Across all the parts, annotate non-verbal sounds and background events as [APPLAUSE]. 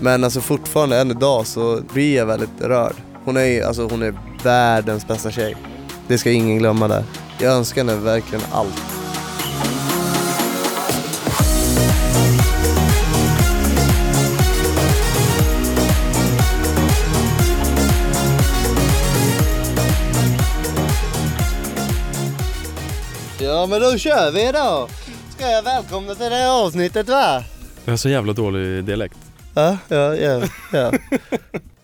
Men alltså fortfarande än idag så blir jag väldigt rörd. Hon är, alltså, hon är världens bästa tjej. Det ska ingen glömma där. Jag önskar henne verkligen allt. Ja men då kör vi då! Ska jag välkomna till det här avsnittet va? Jag har så jävla dålig dialekt. Ja, ja, ja. ja.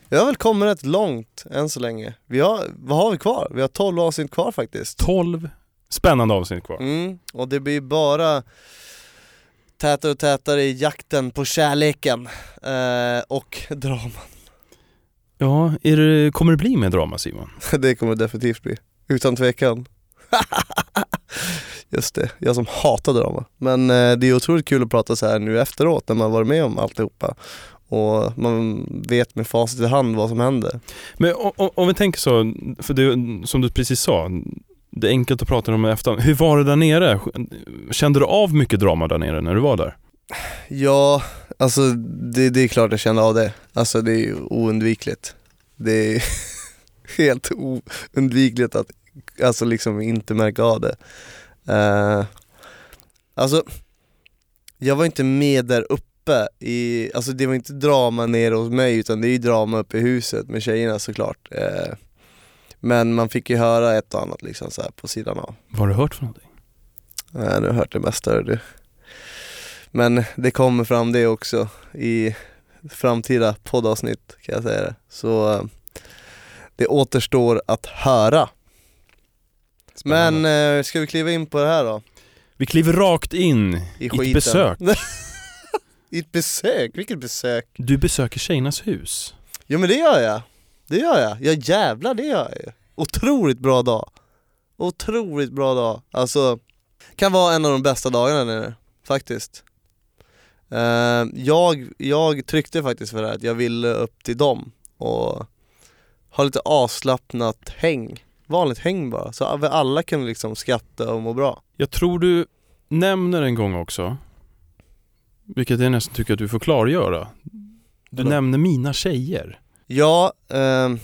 Vi har väl kommit rätt långt än så länge. Vi har, vad har vi kvar? Vi har 12 avsnitt kvar faktiskt. 12 spännande avsnitt kvar. Mm, och det blir bara tätare och tätare i jakten på kärleken eh, och draman. Ja, det, kommer det bli mer drama Simon? [LAUGHS] det kommer det definitivt bli, utan tvekan. [LAUGHS] Just det, jag som hatar drama. Men eh, det är otroligt kul att prata så här nu efteråt när man varit med om alltihopa och man vet med facit i hand vad som händer. Men o- o- om vi tänker så, för det, som du precis sa, det är enkelt att prata om i efterhand. Hur var det där nere? Kände du av mycket drama där nere när du var där? Ja, alltså det, det är klart jag känner av det. Alltså det är ju oundvikligt. Det är [LAUGHS] helt oundvikligt att alltså liksom inte märka av det. Uh, alltså, jag var inte med där uppe i, alltså det var inte drama nere hos mig utan det är ju drama uppe i huset med tjejerna såklart. Uh, men man fick ju höra ett och annat liksom så här på sidan av. Vad har du hört för någonting? Uh, nu har jag hört det mesta du. Men det kommer fram det också i framtida poddavsnitt kan jag säga det. Så uh, det återstår att höra. Men eh, ska vi kliva in på det här då? Vi kliver rakt in I, i ett besök. [LAUGHS] I ett besök? Vilket besök? Du besöker tjejernas hus. Jo men det gör jag. Det gör jag. Ja jävlar det gör jag ju. Otroligt bra dag. Otroligt bra dag. Alltså, kan vara en av de bästa dagarna nere, faktiskt. Uh, jag, jag tryckte faktiskt för det här att jag ville upp till dem och ha lite avslappnat häng vanligt häng bara, så alla kan liksom skratta och må bra. Jag tror du nämner en gång också, vilket jag nästan tycker att du får klargöra. Du Vadå? nämner mina tjejer. Ja, eh,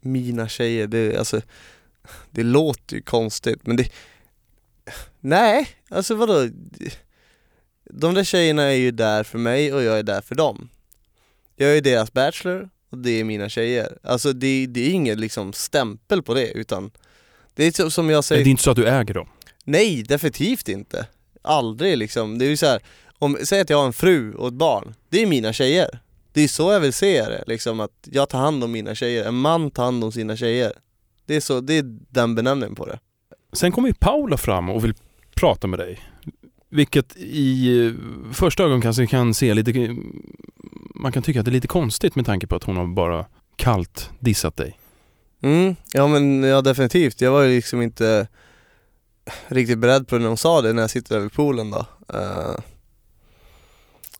mina tjejer, det, alltså, det låter ju konstigt men det, nej, alltså vadå? De där tjejerna är ju där för mig och jag är där för dem. Jag är deras bachelor och det är mina tjejer. Alltså det, det är ingen liksom stämpel på det utan det är som jag säger Det är inte så att du äger dem. Nej, definitivt inte. Aldrig liksom. Det är ju så här, om, säg att jag har en fru och ett barn. Det är mina tjejer. Det är så jag vill se det, liksom att jag tar hand om mina tjejer. En man tar hand om sina tjejer. Det är, så, det är den benämningen på det. Sen kommer ju Paula fram och vill prata med dig. Vilket i eh, första ögonkastet kan se lite... Man kan tycka att det är lite konstigt med tanke på att hon har bara kallt dissat dig. Mm, ja men ja definitivt. Jag var ju liksom inte riktigt beredd på det när hon sa det när jag sitter där vid poolen då. Uh,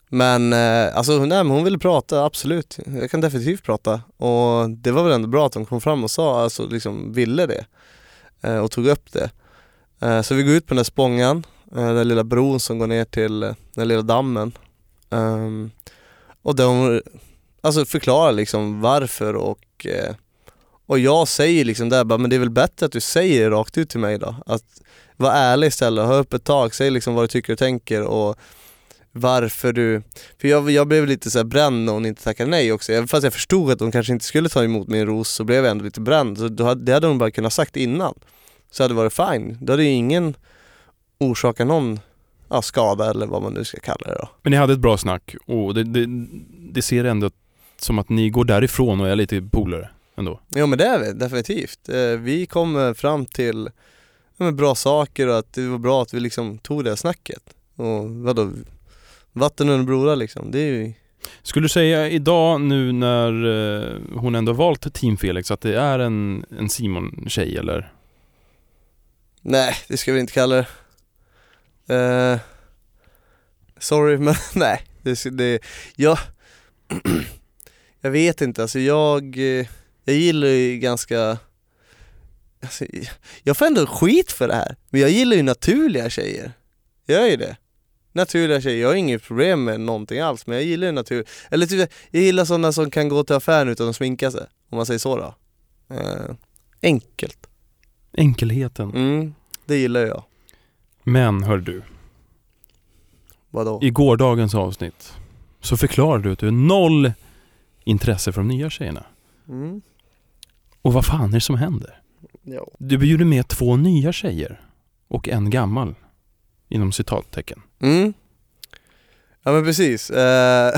men uh, alltså nej, men hon ville prata, absolut. Jag kan definitivt prata. Och det var väl ändå bra att hon kom fram och sa, alltså liksom ville det. uh, och tog upp det. Så vi går ut på den där spångan, eh, den lilla bron som går ner till den lilla dammen. Ehm, och de alltså förklarar liksom varför och eh, och jag säger liksom där bara, men det är väl bättre att du säger det rakt ut till mig då. Att vara ärlig istället, ha upp ett säg liksom vad du tycker och tänker och varför du... För jag, jag blev lite så här bränd när hon inte tackade nej också. Även fast jag förstod att hon kanske inte skulle ta emot min ros så blev jag ändå lite bränd. Så det hade hon bara kunnat sagt innan. Så hade det varit fine. Då hade ju ingen orsakat någon ja, skada eller vad man nu ska kalla det då. Men ni hade ett bra snack och det, det, det ser ändå som att ni går därifrån och är lite polare ändå. Ja men det är vi definitivt. Eh, Vi kom fram till bra saker och att det var bra att vi liksom tog det snacket. Och vadå, vatten under broar liksom, det är ju Skulle du säga idag nu när eh, hon ändå valt Team Felix att det är en, en Simon-tjej eller? Nej, det ska vi inte kalla det. Eh, sorry [LAUGHS] men nej, det, det jag, [CLEARS THROAT] jag vet inte alltså jag, eh, jag gillar ju ganska, alltså, jag får ändå skit för det här, men jag gillar ju naturliga tjejer. Jag gör ju det. naturliga tjejer. Jag har inget problem med någonting alls men jag gillar ju natur... Eller typ, jag gillar sådana som kan gå till affären utan att sminka sig. Om man säger så då. Eh, enkelt. Enkelheten. Mm, det gillar jag. Men hör du, Vadå? i gårdagens avsnitt så förklarade du att du har noll intresse för de nya tjejerna. Mm. Och vad fan är det som händer? Ja. Du bjuder med två nya tjejer och en gammal. Inom citattecken. Mm. Ja men precis. Eh,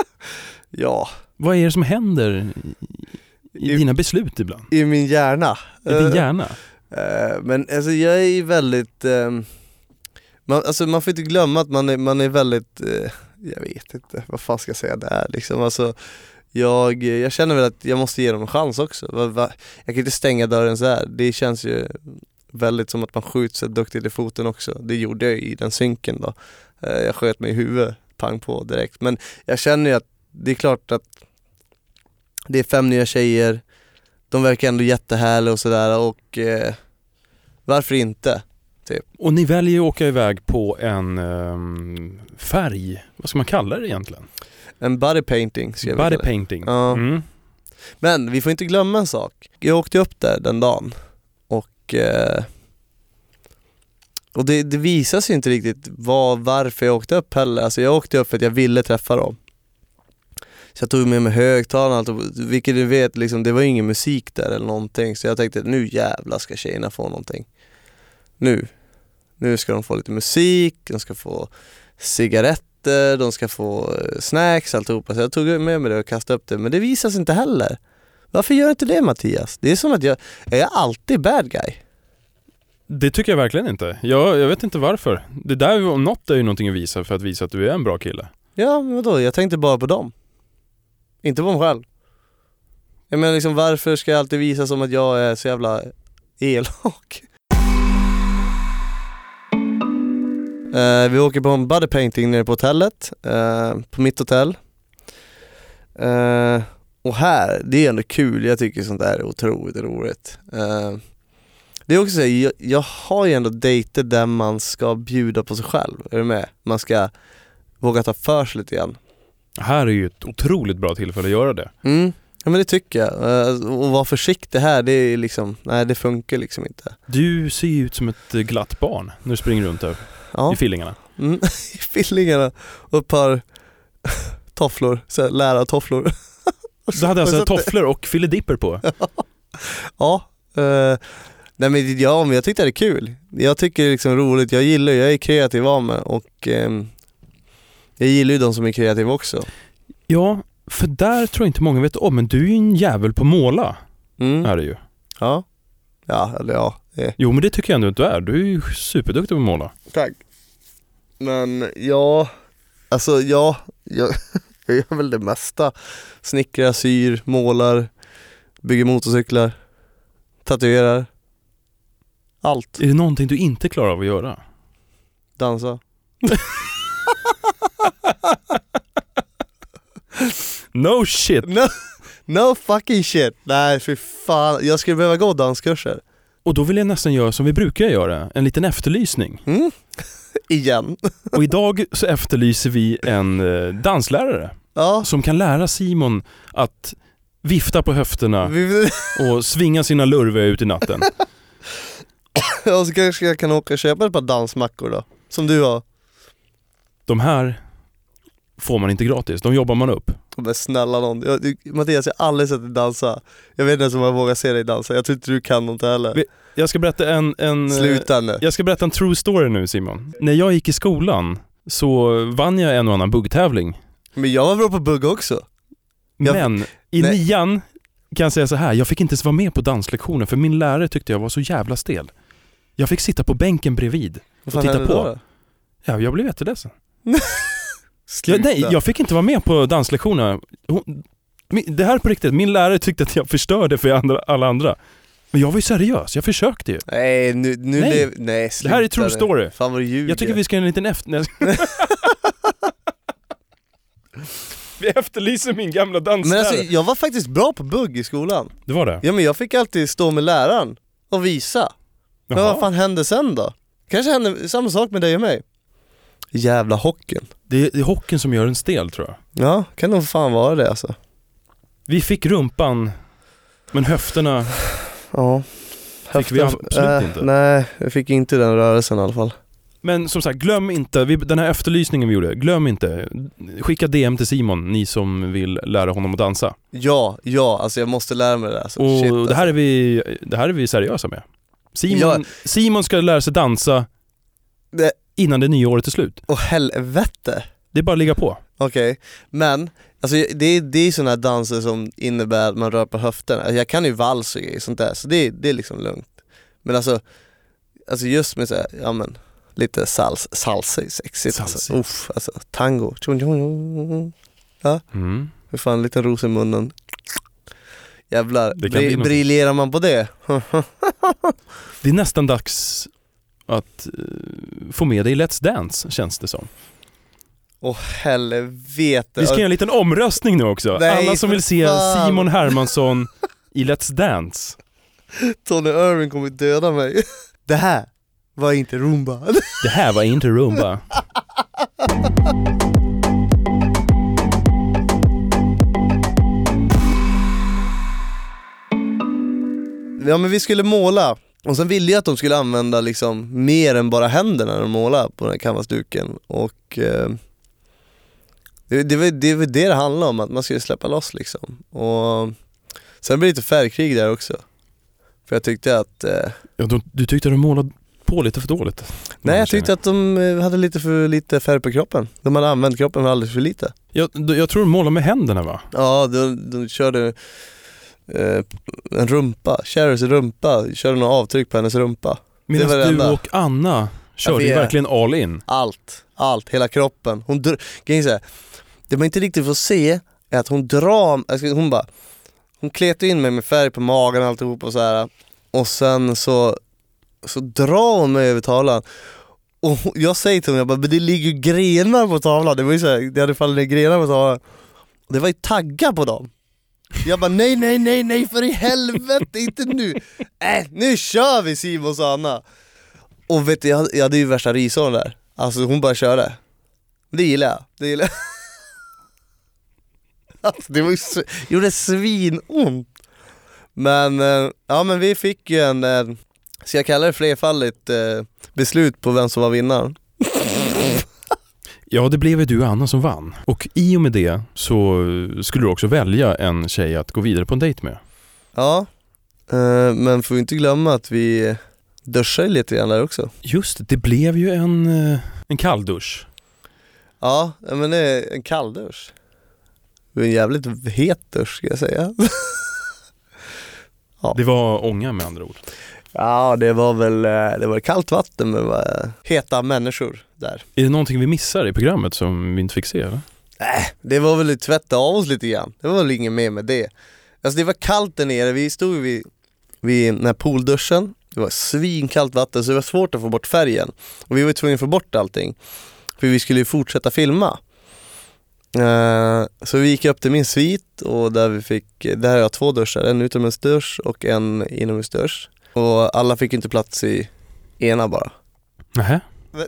[LAUGHS] ja, Vad är det som händer i, i dina beslut ibland? i min hjärna. I din Eh, hjärna? Eh, men alltså jag är väldigt, ehm, man, alltså man får inte glömma att man är, man är väldigt, eh, jag vet inte, vad fan ska jag säga där liksom. Alltså, jag, jag känner väl att jag måste ge dem en chans också. Va, va, jag kan inte stänga dörren så här. det känns ju väldigt som att man skjuts sig duktigt i foten också. Det gjorde jag i den synken då. Eh, jag sköt mig i huvudet, pang på direkt. Men jag känner ju att det är klart att det är fem nya tjejer, de verkar ändå jättehärliga och sådär och eh, varför inte? Och ni väljer att åka iväg på en ehm, färg, vad ska man kalla det egentligen? En body painting ska Body det. painting. Ja. Mm. Men vi får inte glömma en sak. Jag åkte upp där den dagen och eh, och det, det visar sig inte riktigt vad, varför jag åkte upp heller. Alltså jag åkte upp för att jag ville träffa dem. Så jag tog med mig högtalarna och allt, vilket du vet, liksom, det var ingen musik där eller någonting. Så jag tänkte nu jävlar ska tjejerna få någonting. Nu. Nu ska de få lite musik, de ska få cigaretter, de ska få eh, snacks alltihopa. Så jag tog med mig det och kastade upp det, men det visar sig inte heller. Varför gör inte det Mattias? Det är som att jag, jag är alltid bad guy. Det tycker jag verkligen inte. Jag, jag vet inte varför. Det där om något är ju någonting att visa för att visa att du är en bra kille. Ja, men vadå? Jag tänkte bara på dem. Inte på mig själv. Jag menar liksom varför ska jag alltid visa som att jag är så jävla elak? Eh, vi åker på en body painting nere på hotellet, eh, på mitt hotell. Eh, och här, det är ändå kul, jag tycker sånt där är otroligt roligt. Det är också så, här, jag, jag har ju ändå dejter där man ska bjuda på sig själv, är du med? Man ska våga ta för sig lite grann. Här är ju ett otroligt bra tillfälle att göra det. Mm. Ja men det tycker jag. Och vara försiktig här, det är liksom, nej det funkar liksom inte. Du ser ju ut som ett glatt barn när du springer runt där Ja, i fillingarna. mm. [LAUGHS] i fillingarna och ett par [LAUGHS] tofflor, så här, lärartofflor. Du hade alltså tofflor och filidipper på. [LAUGHS] Ja, eh, nej men ja men jag tyckte det är kul. Jag tycker det är liksom roligt, jag gillar, jag är kreativ av mig och ehm, jag gillar ju de som är kreativa också. Ja, för där tror jag inte många vet om, men du är ju en jävel på att måla. Mm. Är du ju. Ja, ja eller ja. Det. Jo, men det tycker jag ändå att du är. Du är ju superduktig på att måla. Tack. Men ja, alltså ja, jag, [LAUGHS] jag gör väl det mesta. Snickrar, syr, målar, bygger motorcyklar, tatuerar. Allt. Är det någonting du inte klarar av att göra? Dansa. [LAUGHS] No shit! No, no fucking shit. Nej för fan, jag skulle behöva gå danskurser. Och då vill jag nästan göra som vi brukar göra, en liten efterlysning. Mm? [LAUGHS] Igen. Och idag så efterlyser vi en eh, danslärare Ja. som kan lära Simon att vifta på höfterna [LAUGHS] och svinga sina lurviga ut i natten. [COUGHS] och så kanske jag kan åka och köpa ett par dansmackor då. Som du har. De här får man inte gratis, de jobbar man upp. Men snälla någon. Jag, Mattias jag har aldrig sett dig dansa. Jag vet inte ens om jag vågar se dig dansa. Jag tror inte du kan något heller. Jag ska berätta en... en eh, Sluta nu. Jag ska berätta en true story nu Simon. När jag gick i skolan så vann jag en och annan buggtävling. Men jag var bra på bugg också. Jag- Men i Nej. nian kan jag säga så här, jag fick inte ens vara med på danslektionen för min lärare tyckte jag var så jävla stel. Jag fick sitta på bänken bredvid. Fan titta på. då? Ja, jag blev jätteledsen. [LAUGHS] Jag, nej, jag fick inte vara med på danslektionerna. Hon, det här är på riktigt, min lärare tyckte att jag förstörde för andra, alla andra. Men jag var ju seriös, jag försökte ju. Nej, nu, nu Nej. lev... Nej, Det sluta här är true story. Fan vad du ljuger. Jag tycker vi ska göra en liten efter... [LAUGHS] Vi efterlyser min gamla Men danslärare. alltså jag var faktiskt bra på bugg i skolan. det var det? Ja men jag fick alltid stå med läraren och visa. Men Jaha. vad fan hände sen då? Kanske hände samma sak med dig och mig. Jävla hockeyn. Det är, det är hockeyn som gör en stel tror jag. Ja, kan nog fan vara det alltså. Vi fick rumpan, men höfterna Ja. Fick vi absolut äh, inte. Nej, jag fick inte den rörelsen i alla fall. Men som sagt, glöm inte, vi, den här efterlysningen vi gjorde, glöm inte. Skicka DM till Simon, ni som vill lära honom att dansa. Ja, ja, alltså jag måste lära mig det. Alltså, Och shit, det, alltså. här är vi, det här är vi seriösa med. Simon, Ja. Simon ska lära sig dansa Det- innan det nya året är slut. Åh helvete! Det är bara att ligga på. Okej, men alltså det är, det är sådana här danser som innebär att man rör på höfterna. Alltså, jag kan ju vals och sånt där, så det, det är liksom lugnt. Men alltså, alltså just med så här, ja men lite sals, salsa är sexigt alltså. Salsigt. Uff, alltså tango. Tjong. Mm. Hur fan, en liten ros i munnen. Jävlar, bri- briljerar man på det? [LAUGHS] Det är nästan dags att eh, få med dig i Let's Dance, känns det som. Åh helvete. Vi ska göra en liten omröstning nu också. Nej, Alla som vill se fan. Simon Hermansson i Let's Dance. [LAUGHS] Tony Irving kommer döda mig. [LAUGHS] Det här var inte rumba. Det här var inte rumba. Ja men vi skulle måla, och sen ville jag att de skulle använda liksom mer än bara händerna när de målade på den här canvasduken och eh, det, det, var, det var det det handlade om, att man skulle släppa loss liksom. Och sen blev det lite färgkrig där också. För jag tyckte att, eh, Ja, du, du tyckte de målade på lite för dåligt? nej jag tyckte att de eh, hade lite för lite färg på kroppen. De hade använt kroppen alldeles för lite. Jag, jag tror de målar med händerna va? Ja, de, de körde eh, en rumpa, Cherys rumpa, körde några avtryck på hennes rumpa. Medan var det du enda. och Anna körde ju verkligen all in. Allt, allt, hela kroppen. Hon grejen är det man inte riktigt får se är att hon drar, alltså hon bara, hon kletar in mig med färg på magen och alltihop och så här. och sen så, så drar hon mig över tavlan. Och jag säger till henne, jag bara, men det ligger ju grenar på tavlan, det var ju så här, det hade fallit ner grenar på tavlan. Det var ju taggar på dem. Jag bara nej, nej, nej, nej för i helvete, inte nu! Äh, nu kör vi Simon och Anna! Och vet du, jag, hade- jag hade ju värsta rishåren där. Alltså hon bara körde. Det gillar jag, det gillar jag. [LAUGHS] Alltså, det var ju, gjorde svinont. Men, eh, ja men vi fick ju en, eh, ska jag kalla det flerfaldigt eh, beslut på vem som var vinnaren? [LAUGHS] Ja, det blev ju du och Anna som vann. Och i och med det så skulle du också välja en tjej att gå vidare på en dejt med. Ja, eh, men får vi inte glömma att vi duschade lite grann där också. Just det, det blev ju en, eh, en kalldusch. Ja, men en kalldusch. Det var en jävligt het dusch ska jag säga. [LAUGHS] Ja. Det var ånga med andra ord. Ja, det var väl, eh, det var kallt vatten med eh, heta människor där. Är det någonting vi missar i programmet som vi inte fick se eller? Äh, det var väl att tvätta av oss lite grann. Det var väl inget mer med det. Alltså det var kallt där nere, vi stod vid, vid den här poolduschen. Det var svinkallt vatten så det var svårt att få bort färgen. Och vi var tvungna att få bort allting. För vi skulle ju fortsätta filma. Eh, så vi gick upp till min svit och där vi fick, där har jag två duschar, en utomhusdusch och en inomhusdusch. Och alla fick inte plats i ena bara. Nähä? [LAUGHS]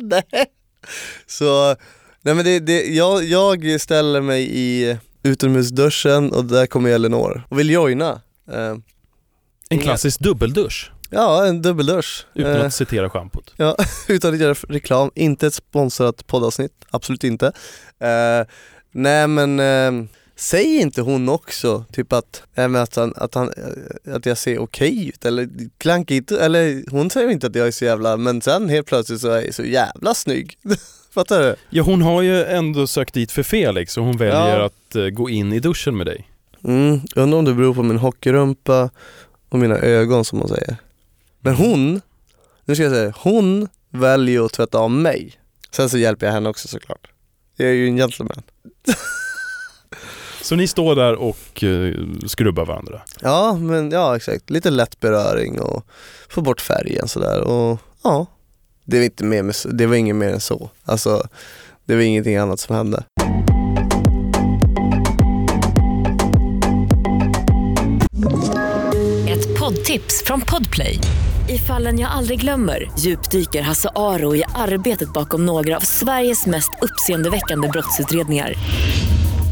nej. Så, nej men det, det, jag, jag ställer mig i utomhusduschen och där kommer Elinor och vill joina. Eh, En klassisk dubbeldusch, ja, en dubbeldusch. utan Eh, att citera schampot. [LAUGHS] utan att göra reklam, inte ett sponsrat poddavsnitt, absolut inte. Eh, nej men, eh, säg inte hon också typ att, äh, att, han, att, han, att jag ser okej ut eller klankigt, eller hon säger inte att jag är så jävla, men sen helt plötsligt så är jag så jävla snygg. [LAUGHS] Fattar du? Ja, hon har ju ändå sökt dit för Felix och hon väljer Ja. att eh, gå in i duschen med dig. Mm, undrar om det beror på min hockeyrumpa och mina ögon som hon säger. Men hon, nu ska jag säga, hon väljer att tvätta av mig. Sen så hjälper jag henne också såklart. Jag är ju en gentleman. [LAUGHS] Så ni står där och eh, skrubbar varandra. Ja, men ja exakt. Lite lätt beröring och få bort färgen sådär och ja. Det var, inte mer det var inget mer än så. Alltså, det var ingenting annat som hände. Ett poddtips från Podplay. I fallen jag aldrig glömmer djupdyker Hasse Aro i arbetet bakom några av Sveriges mest uppseendeväckande brottsutredningar.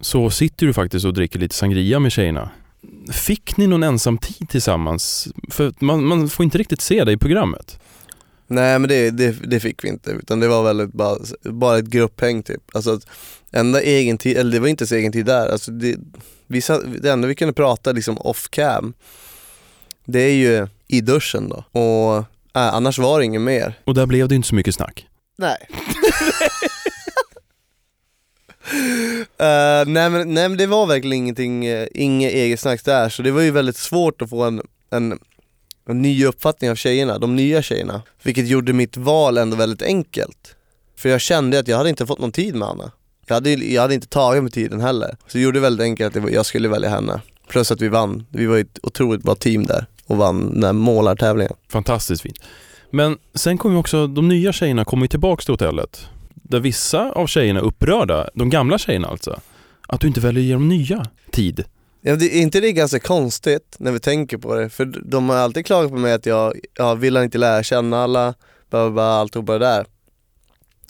så sitter du faktiskt och dricker lite sangria med tjejerna. Fick ni någon ensam tid tillsammans? För man, man får inte riktigt se det i programmet. Nej men det, det, det fick vi inte utan det var väldigt bara, bara ett grupphäng typ. Alltså enda egen tid, eller det var inte ens egen tid där, alltså det, vi satt, det enda vi kunde prata liksom off cam det är ju i duschen då och äh, annars var det inget mer. Och där blev det inte så mycket snack. Nej. [LAUGHS] uh, nej, men, nej men det var verkligen ingenting, uh, inget eget snack där så det var ju väldigt svårt att få en, en, en ny uppfattning av tjejerna, de nya tjejerna. Vilket gjorde mitt val ändå väldigt enkelt. För jag kände att jag hade inte fått någon tid med Anna. Jag hade, jag hade inte tagit mig tiden heller. Så det gjorde det väldigt enkelt att jag skulle välja henne. Plus att vi vann. Vi var ett otroligt bra team där och vann den här målartävlingen. Fantastiskt fint. Men sen kom ju också, de nya tjejerna kom ju tillbaks till hotellet. Där vissa av tjejerna är upprörda, de gamla tjejerna alltså, att du inte väljer att ge dem nya tid. Ja, det, är inte det ganska konstigt när vi tänker på det? För de har alltid klagat på mig att jag, jag vill inte lära känna alla, bara, bara alltihopa det där.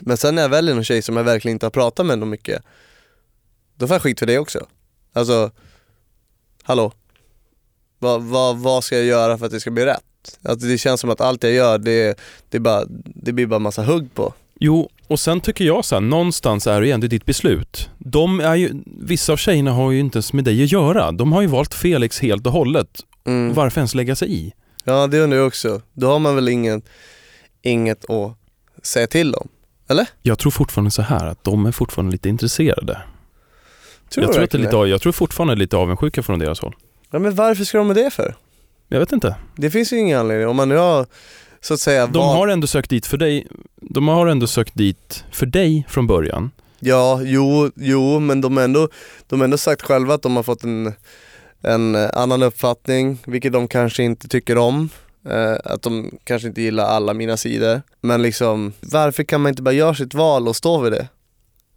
Men sen när jag väljer någon tjej som jag verkligen inte har pratat med någon mycket, då får jag skit för det också. Alltså, hallå? Vad, vad, vad ska jag göra för att det ska bli rätt? Alltså det känns som att allt jag gör, det, det, bara, det blir bara massa hugg på. Jo, och sen tycker jag så här, någonstans är det ju ändå ditt beslut. De är ju, vissa av tjejerna har ju inte ens med dig att göra. De har ju valt Felix helt och hållet. Mm. Varför ens lägga sig i? Ja det undrar jag också. Då har man väl inget, inget att säga till om? Eller? Jag tror fortfarande så här att de är fortfarande lite intresserade. Tror jag, tror att det är lite, jag tror fortfarande lite avundsjuka från deras håll. Ja men varför ska de med det för? Jag vet inte. Det finns ju ingen anledning. Om man nu har så att säga De val- har ändå sökt dit för dig. De har ändå sökt dit för dig från början. Ja, jo, jo men de har ändå, de har ändå sagt själva att de har fått en, en annan uppfattning, vilket de kanske inte tycker om. Eh, att de kanske inte gillar alla mina sidor. Men liksom, varför kan man inte bara göra sitt val och stå vid det?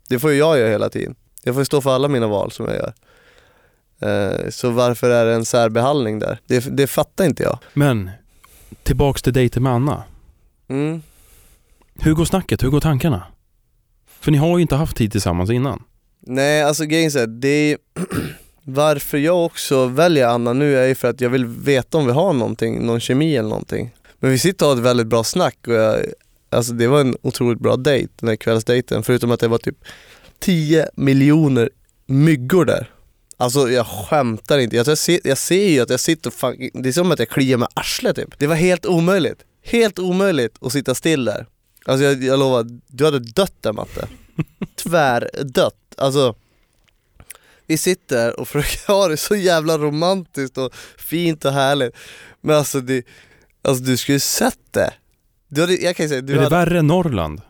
Det får ju jag göra hela tiden. Jag får stå för alla mina val som jag gör. Eh, så varför är det en särbehandling där? Det, det fattar inte jag. Men tillbaks till dejten med Anna. Mm. Hur går snacket? Hur går tankarna? För ni har ju inte haft tid tillsammans innan. Nej alltså grejen är det är [CLEARS THROAT] Varför jag också väljer Anna nu är ju för att jag vill veta om vi har någonting, någon kemi eller någonting. Men vi sitter och har ett väldigt bra snack och jag, alltså det var en otroligt bra dejt, den här kvällsdejten. Förutom att det var typ 10 miljoner myggor där. Alltså jag skämtar inte, jag, jag, ser, jag ser ju att jag sitter och fan, det är som att jag kliar med arslet typ. Det var helt omöjligt, helt omöjligt att sitta still där. Alltså jag, jag lovar, du hade dött där Matte. [LAUGHS] Tvärdött. Alltså vi sitter och försöker ha det så jävla romantiskt och fint och härligt. Men alltså, det, alltså du skulle sett det. Du hade, jag kan säga, du är det hade, värre än Norrland?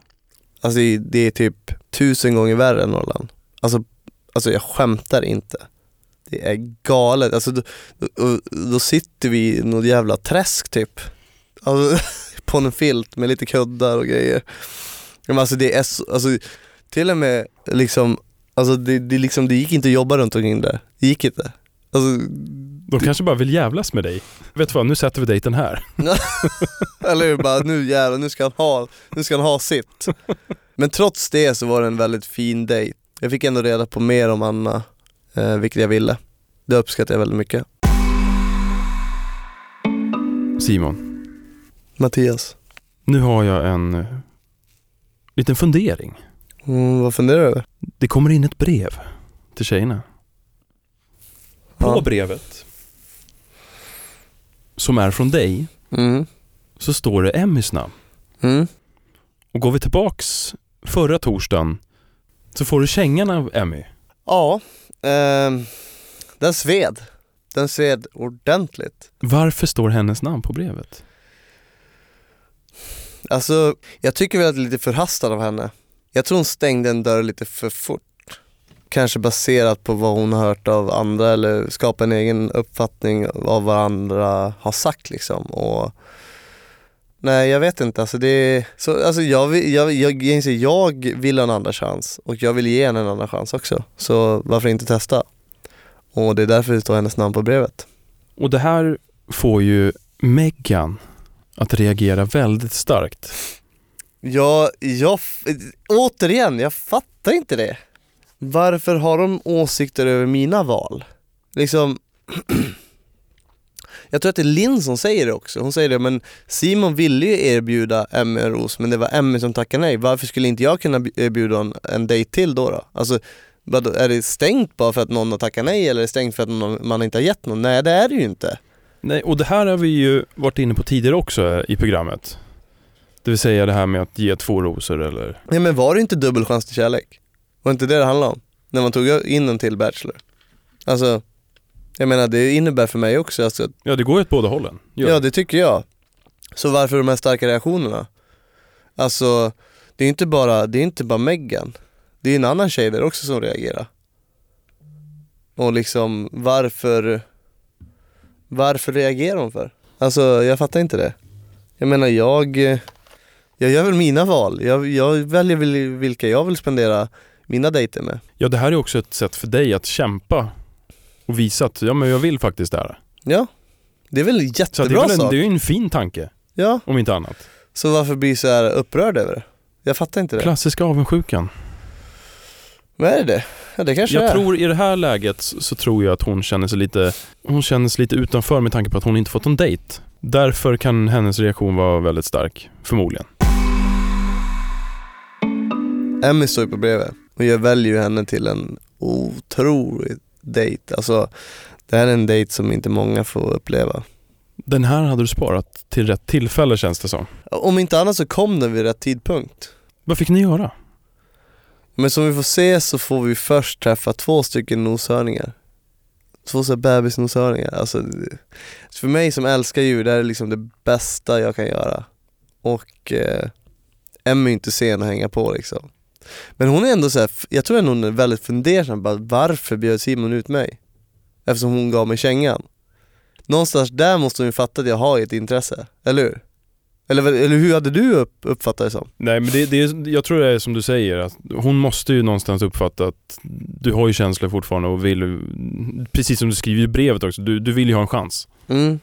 alltså det är typ tusen gånger värre än Norrland. Alltså, alltså jag skämtar inte. Det är galet. Alltså då, då, sitter vi i något jävla träsk typ. Alltså, [LAUGHS] på en filt med lite kuddar och grejer. Men alltså det är så, alltså till och med liksom Alltså det, det, liksom, det gick inte att jobba runt omkring där. Det gick inte. Alltså, De kanske bara vill jävlas med dig. Vet du vad, nu sätter vi dejten här. [LAUGHS] eller hur? Bara nu jävlar, nu ska han ha, nu ska han ha sitt. [LAUGHS] Men trots det så var det en väldigt fin dejt. Jag fick ändå reda på mer om Anna, eh, vilket jag ville. Det uppskattar jag väldigt mycket. Simon, Mattias, nu har jag en eh, liten fundering. mm, vad funderar du över? Det kommer in ett brev till tjejerna. På Ja. brevet, som är från dig, Mm. så står det Emmys namn. Mm. Och går vi tillbaks förra torsdagen så får du kängan av Emmy. Ja, ehm, den sved. Den sved ordentligt. Varför står hennes namn på brevet? Alltså, jag tycker väl att det är lite förhastad av henne. Jag tror hon stängde en dörr lite för fort. Kanske baserat på vad hon har hört av andra eller skapa en egen uppfattning av vad andra har sagt liksom. Och Nej jag vet inte, alltså det är, så, alltså jag, jag, jag, jag, jag vill ha en andra chans och jag vill ge henne en andra chans också. Så varför inte testa? Och det är därför det står hennes namn på brevet. Och det här får ju Meghan att reagera väldigt starkt. Ja, jag, återigen, jag fattar inte det. Varför har de åsikter över mina val? Liksom [CLEARS THROAT] Jag tror att det är Linn som säger det också, hon säger det men Simon ville ju erbjuda Emmy en ros men det var Emmy som tackade nej, varför skulle inte jag kunna erbjuda en, en dejt till då? då? Alltså är det stängt bara för att någon har tackat nej eller är det stängt för att någon, man inte har gett någon? Nej det är det ju inte. Nej, och det här har vi ju varit inne på tidigare också i programmet. Det vill säga det här med att ge två rosor eller... Nej men var det inte dubbel chans till kärlek? Var inte det det handlade om? När man tog in en till Bachelor? Alltså, jag menar det innebär för mig också alltså, Ja det går ju åt båda hållen. Gör. Ja det tycker jag. Så varför de här starka reaktionerna? Alltså, det är inte bara, det är inte bara Meghan. Det är en annan tjej där också som reagerar. Och liksom varför, varför reagerar hon för? Alltså jag fattar inte det. Jag menar jag, jag gör väl mina val. Jag, jag väljer vilka jag vill spendera mina dejter med. Ja det här är också ett sätt för dig att kämpa och visa att ja, men jag vill faktiskt det här. Ja, det är väl en jättebra så det är väl en, sak. Det är ju en fin tanke. Ja. Om inte annat. Så varför blir så här upprörd över det? Jag fattar inte det. Klassiska avundsjukan. Vad är det? Ja, det kanske Jag är. tror i det här läget så tror jag att hon känner sig lite, hon känner sig lite utanför med tanke på att hon inte fått en dejt. Därför kan hennes reaktion vara väldigt stark, förmodligen. Emmy står ju på brevet och jag väljer ju henne till en otroligt dejt. Alltså, det här är en dejt som inte många får uppleva. Den här hade du sparat till rätt tillfälle känns det som. Om inte annat så kom den vid rätt tidpunkt. Vad fick ni göra? Men som vi får se så får vi först träffa två stycken noshörningar. Två såhär bebisnoshörningar. Alltså, för mig som älskar djur, det här är liksom det bästa jag kan göra. Och eh, Emmy är inte sen att hänga på liksom. Men hon är ändå så här, jag tror ändå hon är väldigt fundersam bara varför bjöd Simon ut mig? Eftersom hon gav mig kängan. Någonstans där måste hon ju fatta att jag har ett intresse, eller hur? Eller, eller hur hade du upp, uppfattat det som? Nej men det, det är, jag tror det är som du säger, att hon måste ju någonstans uppfatta att du har ju känslor fortfarande och vill, precis som du skriver i brevet också, du, du vill ju ha en chans. Mm.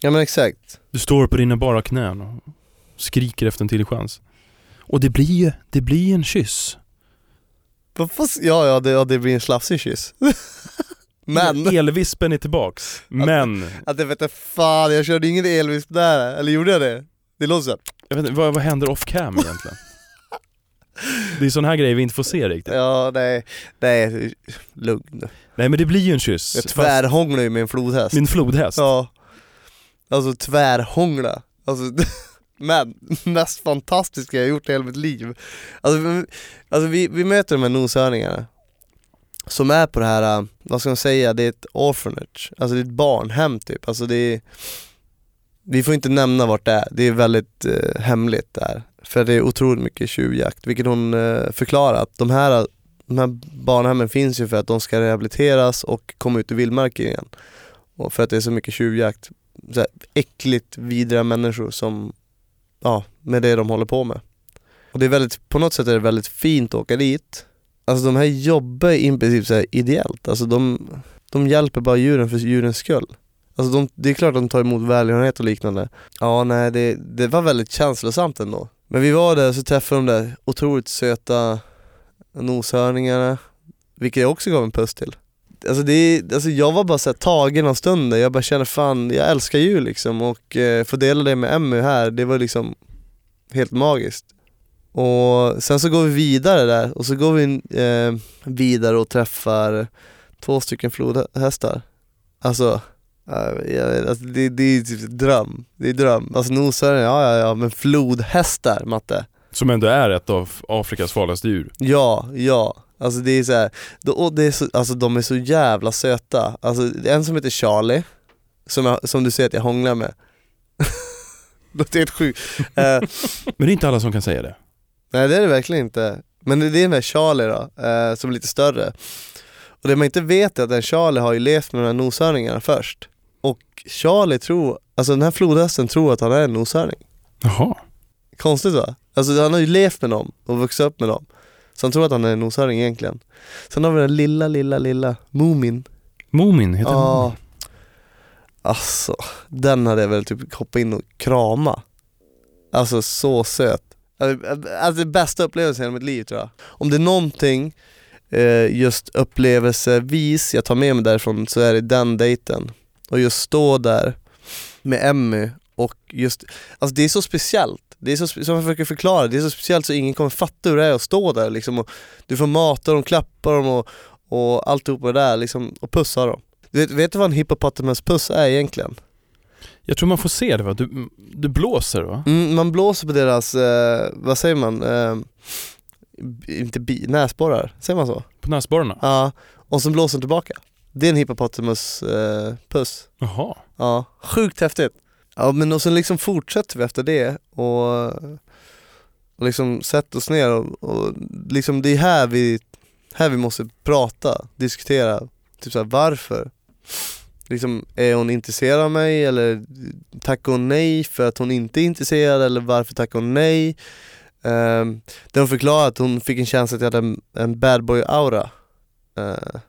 Ja men exakt. Du står på dina bara knän och skriker efter en till chans. Och det blir ju, det blir en kyss. Ja, ja det, ja, det blir en slafsig kyss. [LAUGHS] men... Elvispen är tillbaks, men... Att, att jag vet fan, jag körde ingen elvisp där, eller gjorde jag det? Det låter såhär... Jag vet inte, vad, vad händer off cam egentligen? det är sådana här grejer vi inte får se riktigt. Ja, nej, nej, lugn. Nej men det blir ju en kyss. Jag tvärhånglar ju med en flodhäst. Min flodhäst? Ja. Alltså tvärhångla. Alltså [LAUGHS] Men [LAUGHS] mest fantastiska jag gjort i hela mitt liv. Alltså, alltså vi, vi möter de här noshörningarna som är på det här, äh, vad ska man säga, det är ett orphanage, alltså det är ett barnhem typ. Alltså det är, vi får inte nämna vart det är, det är väldigt eh, hemligt där. För det är otroligt mycket tjuvjakt, vilket hon eh, förklarar att de här, de här barnhemmen finns ju för att de ska rehabiliteras och komma ut i vildmarken igen. Och för att det är så mycket tjuvjakt. Så här, äckligt vidriga människor som ja, med det de håller på med. Och det är väldigt, på något sätt är det väldigt fint att åka dit. Alltså de här jobbar i princip så här ideellt, alltså de, de hjälper bara djuren för djurens skull. Alltså de, det är klart de tar emot välgörenhet och liknande. Ja, nej det, det var väldigt känslosamt ändå. Men vi var där och så träffade de där otroligt söta noshörningarna, vilket jag också gav en puss till. Alltså, det, alltså jag var bara så tagen av stunden, jag bara känner fan, jag älskar djur liksom och eh, få dela det med Emmy här, det var liksom helt magiskt. Och sen så går vi vidare där och så går vi eh, vidare och träffar två stycken flodhästar. Alltså, äh, alltså det, det är typ dröm, det är dröm. Alltså noshörningar, ja ja ja, men flodhästar Matte. Som ändå är ett av Afrikas farligaste djur. Ja, ja. Alltså det är så här, det är så, alltså de är så jävla söta. Alltså en som heter Charlie, som, jag, som du ser att jag hånglar med. [LAUGHS] Något helt sjukt. Eh, Men det är inte alla som kan säga det. nej det är det verkligen inte. Men det är med Charlie då, eh, som är lite större. Och det man inte vet är att den Charlie har ju levt med de här noshörningarna först. Och Charlie tror, alltså den här flodhästen tror att han är en noshörning. Jaha. Konstigt va? Alltså han har ju levt med dem och vuxit upp med dem. Så han tror att han är en noshörning egentligen. Sen har vi den lilla, lilla, lilla Moomin. Moomin heter Ja. Moomin. Alltså, den hade jag väl typ hoppat in och krama. Alltså så söt. Alltså bästa upplevelsen i mitt liv tror jag. Om det är någonting eh, just upplevelsevis jag tar med mig därifrån så är det den dejten. Och just stå där med Emmy och just, alltså det är så speciellt. Det är så, som jag försöker förklara, det är så speciellt så ingen kommer fatta hur det är att stå där liksom och Du får mata dem, klappa dem och, och alltihopa det där liksom, och pussa dem. Du vet, vet du vad en hippopotamuspuss är egentligen? Jag tror man får se det va? Du, du blåser va? Mm, man blåser på deras, eh, vad säger man, eh, inte bi, näsborrar, säger man så? På näsborrarna? Ja, och så blåser den tillbaka. Det är en hippopotamus eh, puss. Jaha. Ja, sjukt häftigt. Ja men och sen liksom fortsätter vi efter det och, och liksom sätter oss ner och, och liksom det är här vi, här vi måste prata, diskutera, typ såhär varför? Liksom, är hon intresserad av mig eller tackar hon nej för att hon inte är intresserad eller varför tackar hon nej? Um, det hon förklarar att hon fick en känsla att jag hade en, en bad boy aura uh, eh,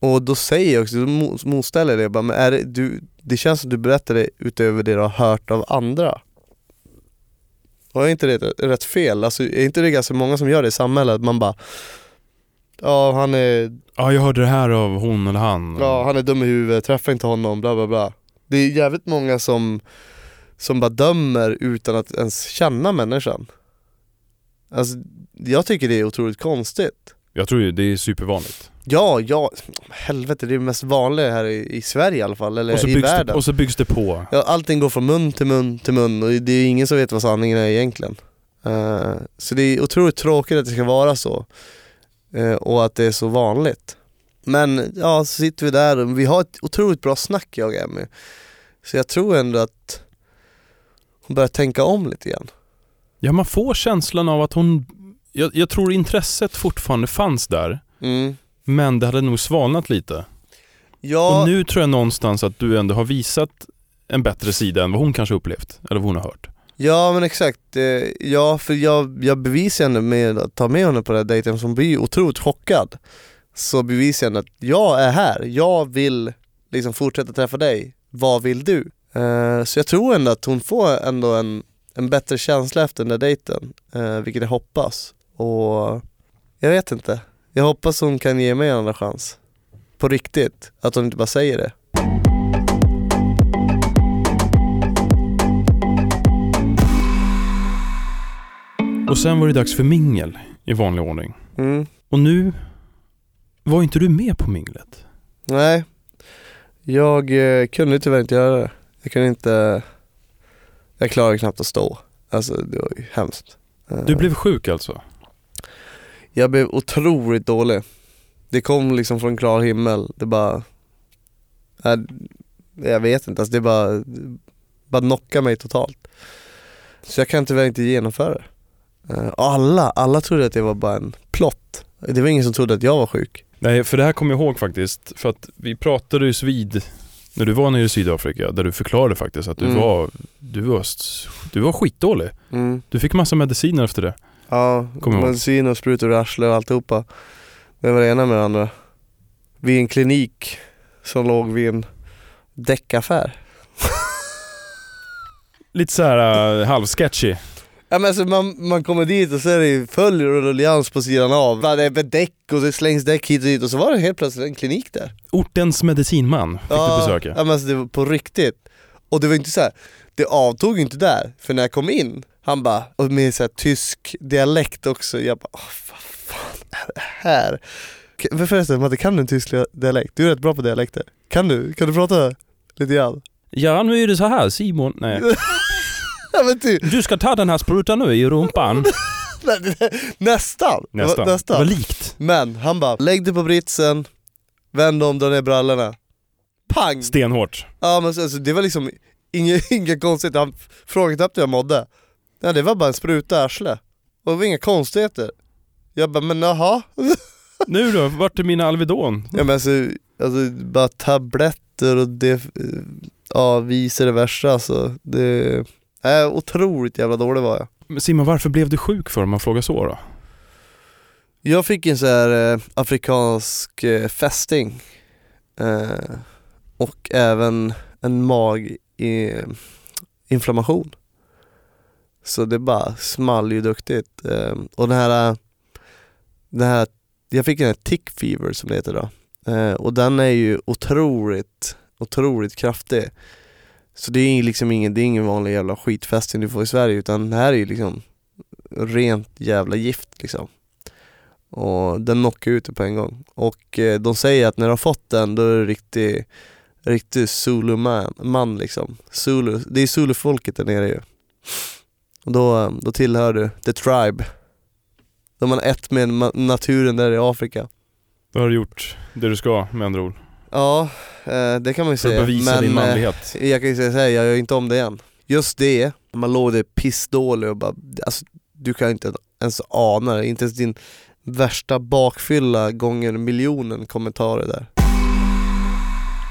och då säger jag också, motställer jag det bara, men är det, du, det känns som du berättar det utöver det du har hört av andra. Och är inte det rätt- rätt fel? Alltså, är inte det ganska många som gör det i samhället? Man bara Ja han är, Ja, jag hörde det här av hon eller han. ja, han är dum i huvudet, träffa inte honom, bla bla bla Det är jävligt många som, som bara dömer utan att ens känna människan Alltså jag tycker det är otroligt konstigt Jag tror ju det är supervanligt. Ja, ja, helvete det är det mest vanliga här i, i Sverige i alla fall, eller i världen det, och så byggs det på. Ja, allting går från mun till mun till mun och det är ingen som vet vad sanningen är egentligen. Eh, så det är otroligt tråkigt att det ska vara så. Eh, och att det är så vanligt. Men ja, så sitter vi där och vi har ett otroligt bra snack jag och Emmy. Så jag tror ändå att hon börjar tänka om lite grann. Ja, man får känslan av att hon... Jag, jag tror intresset fortfarande fanns där, Mm. Men det hade nog svalnat lite. Ja, Och nu tror jag någonstans att du ändå har visat en bättre sida än vad hon kanske upplevt, eller vad hon har hört. ja men exakt. Eh, ja, för jag, jag bevisar henne med att ta med henne på den här dejten som blir otroligt chockad. Så bevisar jag henne att jag är här, jag vill liksom fortsätta träffa dig. Vad vill du? Eh, så jag tror ändå att hon får ändå en, en bättre känsla efter den där dejten, eh, vilket jag hoppas. Och jag vet inte. Jag hoppas hon kan ge mig en andra chans. På riktigt. Att hon inte bara säger det. Och sen var det dags för mingel i vanlig ordning. Mm. Och nu var inte du med på minglet. Nej, jag eh, kunde tyvärr inte göra det. Jag kunde inte, jag klarade knappt att stå. Alltså det var ju hemskt. Eh, Du blev sjuk alltså? Jag blev otroligt dålig. Det kom liksom från klar himmel. Det bara, äh, jag vet inte, alltså det bara, bara knockade mig totalt. Så jag kan tyvärr inte genomföra det. Eh, alla, alla trodde att det var bara en plott. Det var ingen som trodde att jag var sjuk. Nej, för det här kommer jag ihåg faktiskt. För att vi pratade ju vid när du var nere i Sydafrika, där du förklarade faktiskt att du Mm. var, du var, du var skitdålig. Mm. Du fick massa mediciner efter det. Ja, medicin och sprutor och arsle och alltihopa. Det var det ena med det andra. Vid en klinik som låg vid en däckaffär. [LAUGHS] Lite så här uh, halvsketchy. Ja, men alltså man, man kommer dit och så är det och ruljans på sidan av. Det är däck och det slängs däck hit och dit och så var det helt plötsligt en klinik där. Ortens medicinman fick du besöka. Ja men alltså det var på riktigt. Och det var inte så här. det avtog inte där. För när jag kom in, han bara, och med så här tysk dialekt också, jag bara, vad fan är det här? Men förresten Matte, kan du en tysk dialekt? Du är rätt bra på dialekter. Kan du? Kan du prata lite grann? Ja, nu är det så här Simon. Nej. [LAUGHS] Ja men typ, Du ska ta den här sprutan nu i rumpan. [LAUGHS] nästan. Var- Nästan. Det nästan. var likt. Men han bara, lägg dig på britsen, vänd om, dra ner brallorna. Pang! Stenhårt. Ja men så- alltså, det var liksom inga, [LAUGHS] inga konstigheter, han frågade knappt hur jag mådde. Nej det var bara en spruta i arslet. Och det var inga konstigheter. Jag bara, men jaha? [LAUGHS] Nu då, vart är mina Alvedon? Ja men alltså, alltså bara tabletter och det, ja vice värsta alltså. Det, är otroligt jävla dålig var jag. Men Simon, varför blev du sjuk för om man frågar så då? Jag fick en sån här eh, afrikansk eh, fästing eh, och även en maginflammation. Så det bara small ju duktigt. Eh, och den här, den här, jag fick en tick fever som det heter då. Eh, och den är ju otroligt, otroligt kraftig. Så det är liksom ingen, det är ingen vanlig jävla skitfästing du får i Sverige utan det här är ju liksom rent jävla gift liksom. Och den knockar ut det på en gång. Och eh, de säger att när du har fått den då är du riktig, riktig Zulu-man man liksom. Zulu, det är Zulu-folket där nere ju. Och då, då tillhör du the tribe. De är ett med naturen där i Afrika. Du har gjort det du ska med andra ord. Ja, eh, det kan man ju För att säga. bevisa din eh, manlighet. jag kan ju säga såhär, jag gör inte om det igen. Just det, man låg där pissdålig och bara, alltså du kan inte ens ana det, inte ens din värsta bakfylla gånger miljonen kommentarer där.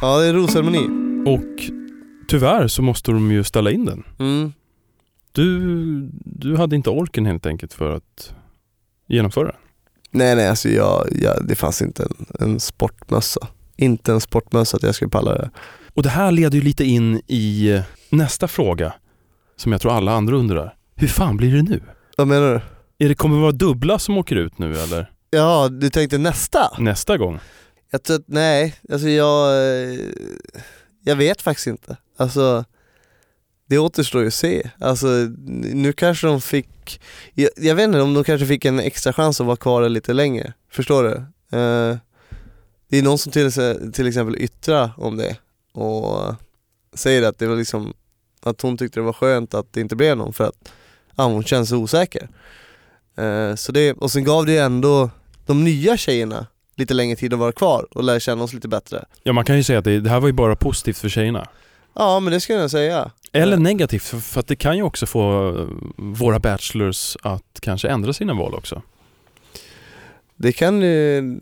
Ja, det är rosceremoni. Och tyvärr så måste de ju ställa in den. Mm. Du, du hade inte orken helt enkelt för att genomföra den. Nej nej, alltså jag, jag, det fanns inte en, en sportmössa. Inte en sportmössa att jag skulle palla det. Och det här leder ju lite in i nästa fråga som jag tror alla andra undrar. Hur fan blir det nu? Vad menar du? Är det kommer vara dubbla som åker ut nu eller? Ja, du tänkte nästa? Nästa gång? Jag tror att, nej, alltså jag, eh, jag vet faktiskt inte. Alltså, det återstår ju att se. Alltså, nu kanske de fick, jag, jag vet inte om de kanske fick en extra chans att vara kvar lite längre. Förstår du? Eh, det är någon som till, till exempel yttrar om det och säger att det var liksom, att hon tyckte det var skönt att det inte blev någon för att ja, hon känns osäker. Eh, så det, och sen gav det ju ändå de nya tjejerna lite längre tid att vara kvar och lära känna oss lite bättre. Ja man kan ju säga att det, det här var ju bara positivt för tjejerna. Ja men det skulle jag säga. Eller Ja. negativt, för, att det kan ju också få eh, våra bachelors att kanske ändra sina val också. Det kan ju,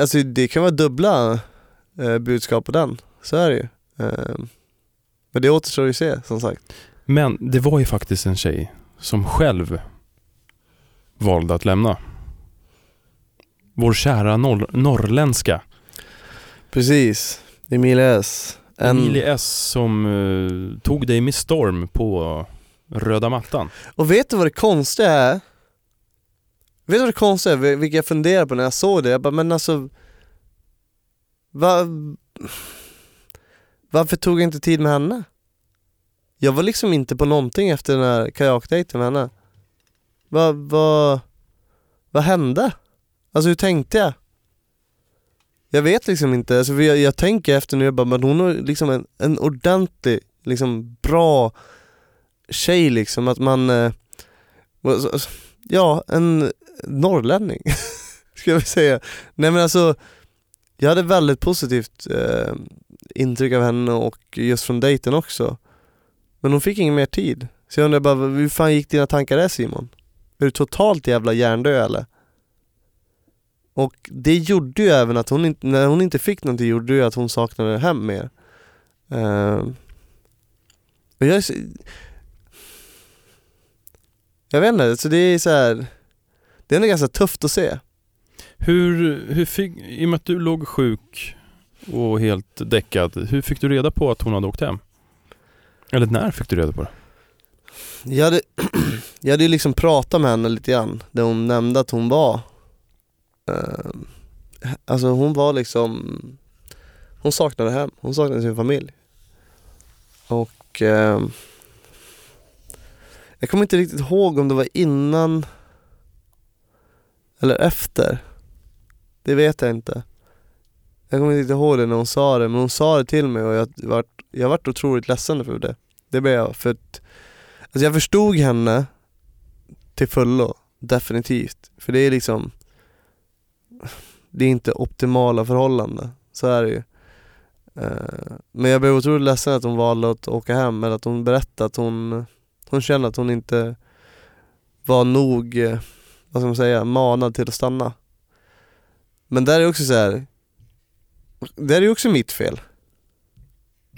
alltså det kan vara dubbla eh, budskap på den, så är det ju. Eh, men det återstår ju att se som sagt. Men det var ju faktiskt en tjej som själv valde att lämna. Vår kära norr, norrländska Precis, Emilia S. En, Emilie S som eh, tog dig med storm på röda mattan. Och vet du vad det konstiga är? Vet du vad det konstiga är, vil- vilket jag funderade på när jag såg det? Jag bara, men alltså va, Varför tog jag inte tid med henne? Jag var liksom inte på någonting efter den här kajakdejten med henne Vad, vad, vad hände? Alltså hur tänkte jag? Jag vet liksom inte, alltså, jag, jag tänker efter nu, jag bara, men hon har liksom en, en ordentlig, liksom bra tjej liksom, att man, eh, alltså, ja en norrlänning [LAUGHS] ska jag väl säga. Nej men alltså, jag hade väldigt positivt eh, intryck av henne och just från dejten också. Men hon fick ingen mer tid. Så jag undrar bara, hur fan gick dina tankar där Simon? Är du totalt jävla hjärndöd eller? Och det gjorde ju även att hon inte, när hon inte fick någonting gjorde ju att hon saknade hem mer. Eh, och jag så, jag vet inte, så det är så här. Det är ändå ganska tufft att se. Hur, hur fick, i och med att du låg sjuk och helt däckad, hur fick du reda på att hon hade åkt hem? Eller när fick du reda på det? Jag hade, [CLEARS THROAT] jag hade ju liksom pratat med henne lite grann, där hon nämnde att hon var Eh, alltså hon var liksom Hon saknade hem, hon saknade sin familj. Och eh, Jag kommer inte riktigt ihåg om det var innan Eller efter. Det vet jag inte. Jag kommer inte ihåg det när hon sa det, men hon sa det till mig och jag vart, jag vart otroligt ledsen för det. Det blev jag, för att Alltså jag förstod henne till fullo, definitivt. För det är liksom det är inte optimala förhållanden, så är det ju. Eh, men jag blev otroligt ledsen att hon valde att åka hem, eller att hon berättade att hon, hon kände att hon inte var nog, eh, vad ska man säga, manad till att stanna. Men där är också så här. det är ju också mitt fel.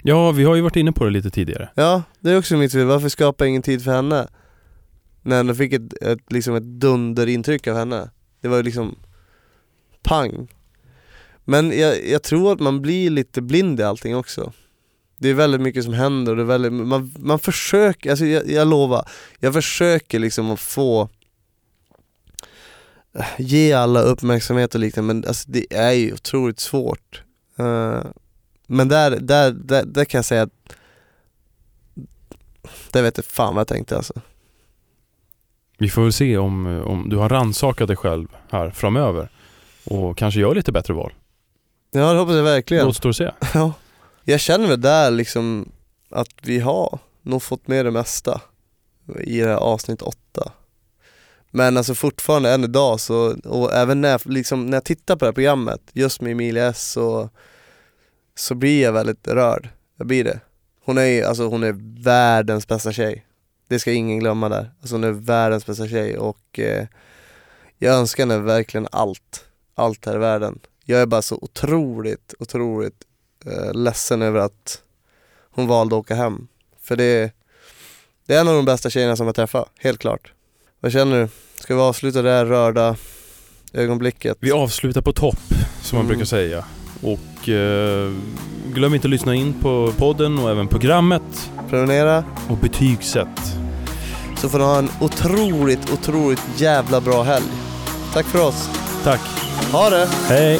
Ja, vi har ju varit inne på det lite tidigare. Ja, det är också mitt fel. Varför skapar jag ingen tid för henne? När jag fick ett, ett, liksom ett dunderintryck av henne. Det var ju liksom pang. Men jag, jag tror att man blir lite blind i allting också. Det är väldigt mycket som händer och det är väldigt, man, man försöker, alltså jag, jag lovar, jag försöker liksom att få eh, ge alla uppmärksamhet och liknande men alltså det är ju otroligt svårt. Uh, men där, där, där, där kan jag säga att det vet jag fan vad jag tänkte alltså. Vi får väl se om, om du har rannsakat dig själv här framöver och kanske gör lite bättre val. Ja det hoppas jag verkligen. Återstår att se. [LAUGHS] Ja. Jag känner väl där liksom att vi har nog fått med det mesta i det här avsnitt åtta. Men alltså fortfarande än idag så, och även när jag, liksom, när jag tittar på det här programmet, just med Emilia S så, så blir jag väldigt rörd. Jag blir det. Hon är alltså hon är världens bästa tjej. Det ska ingen glömma där. Alltså hon är världens bästa tjej och eh, jag önskar henne verkligen allt. Allt här i världen. Jag är bara så otroligt, otroligt eh, ledsen över att hon valde att åka hem. För det, det är en av de bästa tjejerna som jag träffat, helt klart. Vad känner du? Ska vi avsluta det här rörda ögonblicket? Vi avslutar på topp, som man Mm. brukar säga. Och eh, glöm inte att lyssna in på podden och även programmet Prenumerera, och betygsätt. så får ni ha en otroligt, otroligt jävla bra helg. Tack för oss. Tack. Ha det! Hej!